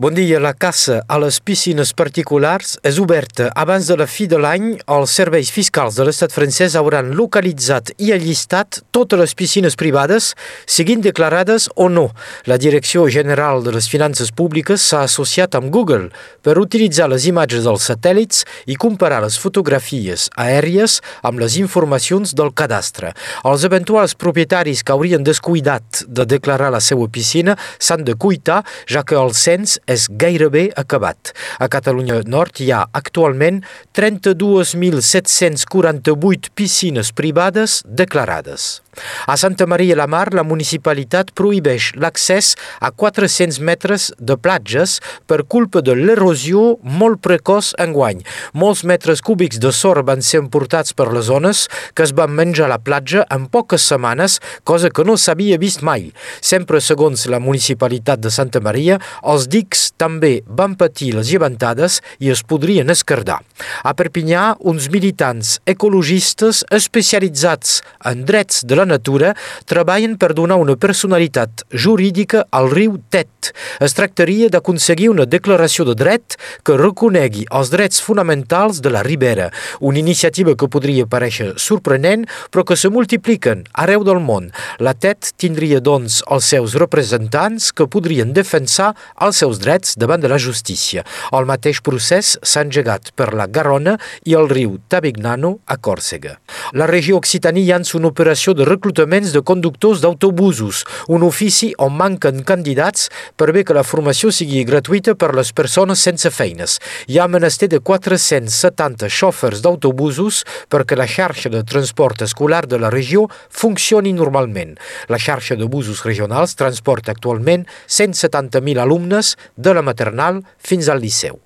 Bon dia. La caça a les piscines particulars és oberta. Abans de la fi de l'any, els serveis fiscals de l'estat francès hauran localitzat i allistat totes les piscines privades, siguin declarades o no. La Direcció General de les Finances Públiques s'ha associat amb Google per utilitzar les imatges dels satèl·lits i comparar les fotografies aèries amb les informacions del cadastre. Els eventuals propietaris que haurien descuidat de declarar la seva piscina s'han de cuitar, ja que el cens és gairebé acabat. A Catalunya Nord hi ha actualment 32.748 piscines privades declarades. A Santa Maria la Mar, la municipalitat prohibeix l'accés a 400 metres de platges per culpa de l'erosió molt precoç enguany. Molts metres cúbics de sorra van ser emportats per les zones que es van menjar a la platja en poques setmanes, cosa que no s'havia vist mai. Sempre segons la municipalitat de Santa Maria, els dics també van patir les llevantades i es podrien escardar. A Perpinyà, uns militants ecologistes especialitzats en drets de la natura treballen per donar una personalitat jurídica al riu Tet. Es tractaria d'aconseguir una declaració de dret que reconegui els drets fonamentals de la ribera, una iniciativa que podria pareixer sorprenent, però que se multipliquen arreu del món. La Tet tindria, doncs, els seus representants que podrien defensar els seus drets davant de la justícia. El mateix procés s'ha engegat per la Garona i el riu Tabignano a Còrsega. La regió Occitania llança una operació de reclutaments de conductors d'autobusos, un ofici on manquen candidats per bé que la formació sigui gratuïta per les persones sense feines. Hi ha menester de 470 xòfers d'autobusos perquè la xarxa de transport escolar de la regió funcioni normalment. La xarxa de busos regionals transporta actualment 170.000 alumnes de la maternal fins al liceu.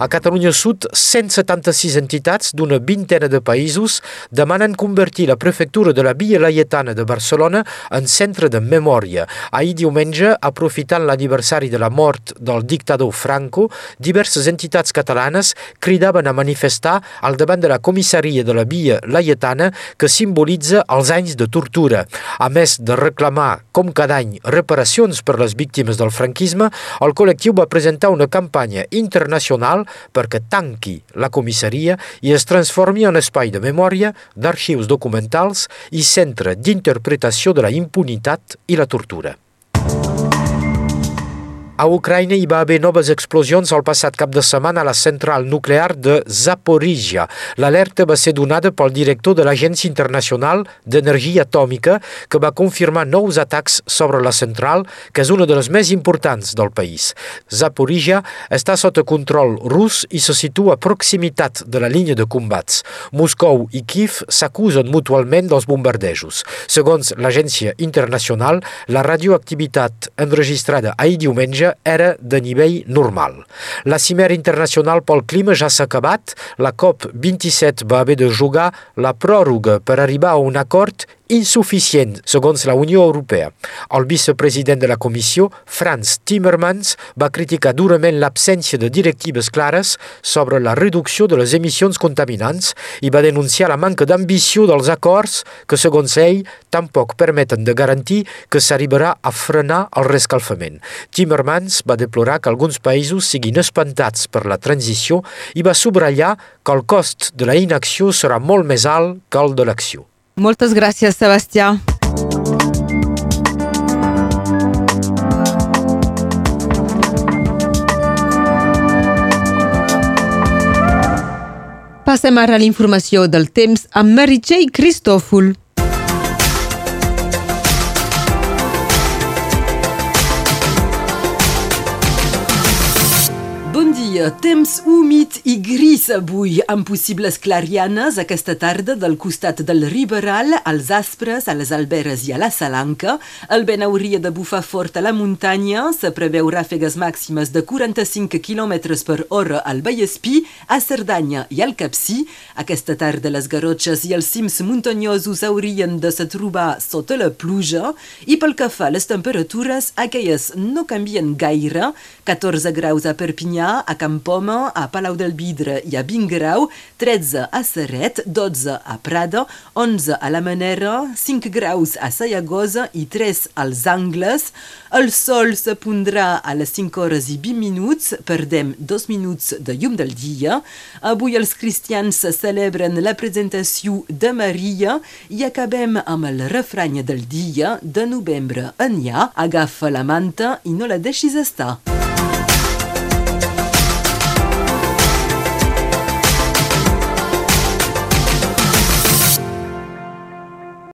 A Catalunya Sud, 176 entitats d'una vintena de països demanen convertir la prefectura de la Via Laietana de Barcelona en centre de memòria. Ahir diumenge, aprofitant l'aniversari de la mort del dictador Franco, diverses entitats catalanes cridaven a manifestar al davant de la comissaria de la Via Laietana que simbolitza els anys de tortura. A més de reclamar, com cada any, reparacions per les víctimes del franquisme, el col·lectiu va presentar una campanya internacional perquè tanqui la comissaria i es transformi en espai de memòria, d'arxius documentals i centre d'interpretació de la impunitat i la tortura. A Ucraïna hi va haver noves explosions el passat cap de setmana a la central nuclear de Zaporizhia. L'alerta va ser donada pel director de l'Agència Internacional d'Energia Atòmica que va confirmar nous atacs sobre la central, que és una de les més importants del país. Zaporizhia està sota control rus i se situa a proximitat de la línia de combats. Moscou i Kiev s'acusen mutualment dels bombardejos. Segons l'Agència Internacional, la radioactivitat enregistrada ahir diumenge era de nivell normal. La cimera internacional pel clima ja s'ha acabat, la COP27 va haver de jugar la pròrroga per arribar a un acord insuficient, segons la Unió Europea. El vicepresident de la Comissió, Franz Timmermans, va criticar durament l'absència de directives clares sobre la reducció de les emissions contaminants i va denunciar la manca d'ambició dels acords que, segons ell, tampoc permeten de garantir que s'arribarà a frenar el rescalfament. Timmermans va deplorar que alguns països siguin espantats per la transició i va subratllar que el cost de la inacció serà molt més alt que el de l'acció. Moltes gràcies, Sebastià. Passem ara a l'informació del temps amb Meritxell Cristòfol. Temps humit i gris avui, amb possibles clarianes aquesta tarda del costat del Riberal, als Aspres, a les Alberes i a la Salanca. El vent hauria de bufar fort a la muntanya. Se preveu ràfegues màximes de 45 km per hora al Vallespí, a Cerdanya i al Capcí. Aquesta tarda les garrotxes i els cims muntanyosos haurien de se trobar sota la pluja i pel que fa a les temperatures, aquelles no canvien gaire. 14 graus a Perpinyà, a Camp Camp Poma, a Palau del Vidre i a Vingrau, 13 a Serret, 12 a Prada, 11 a la Manera, 5 graus a Sayagosa i 3 als Angles. El sol se pondrà a les 5 hores i 20 minuts, perdem 2 minuts de llum del dia. Avui els cristians celebren la presentació de Maria i acabem amb el refrany del dia de novembre en ja. Agafa la manta i no la deixis estar.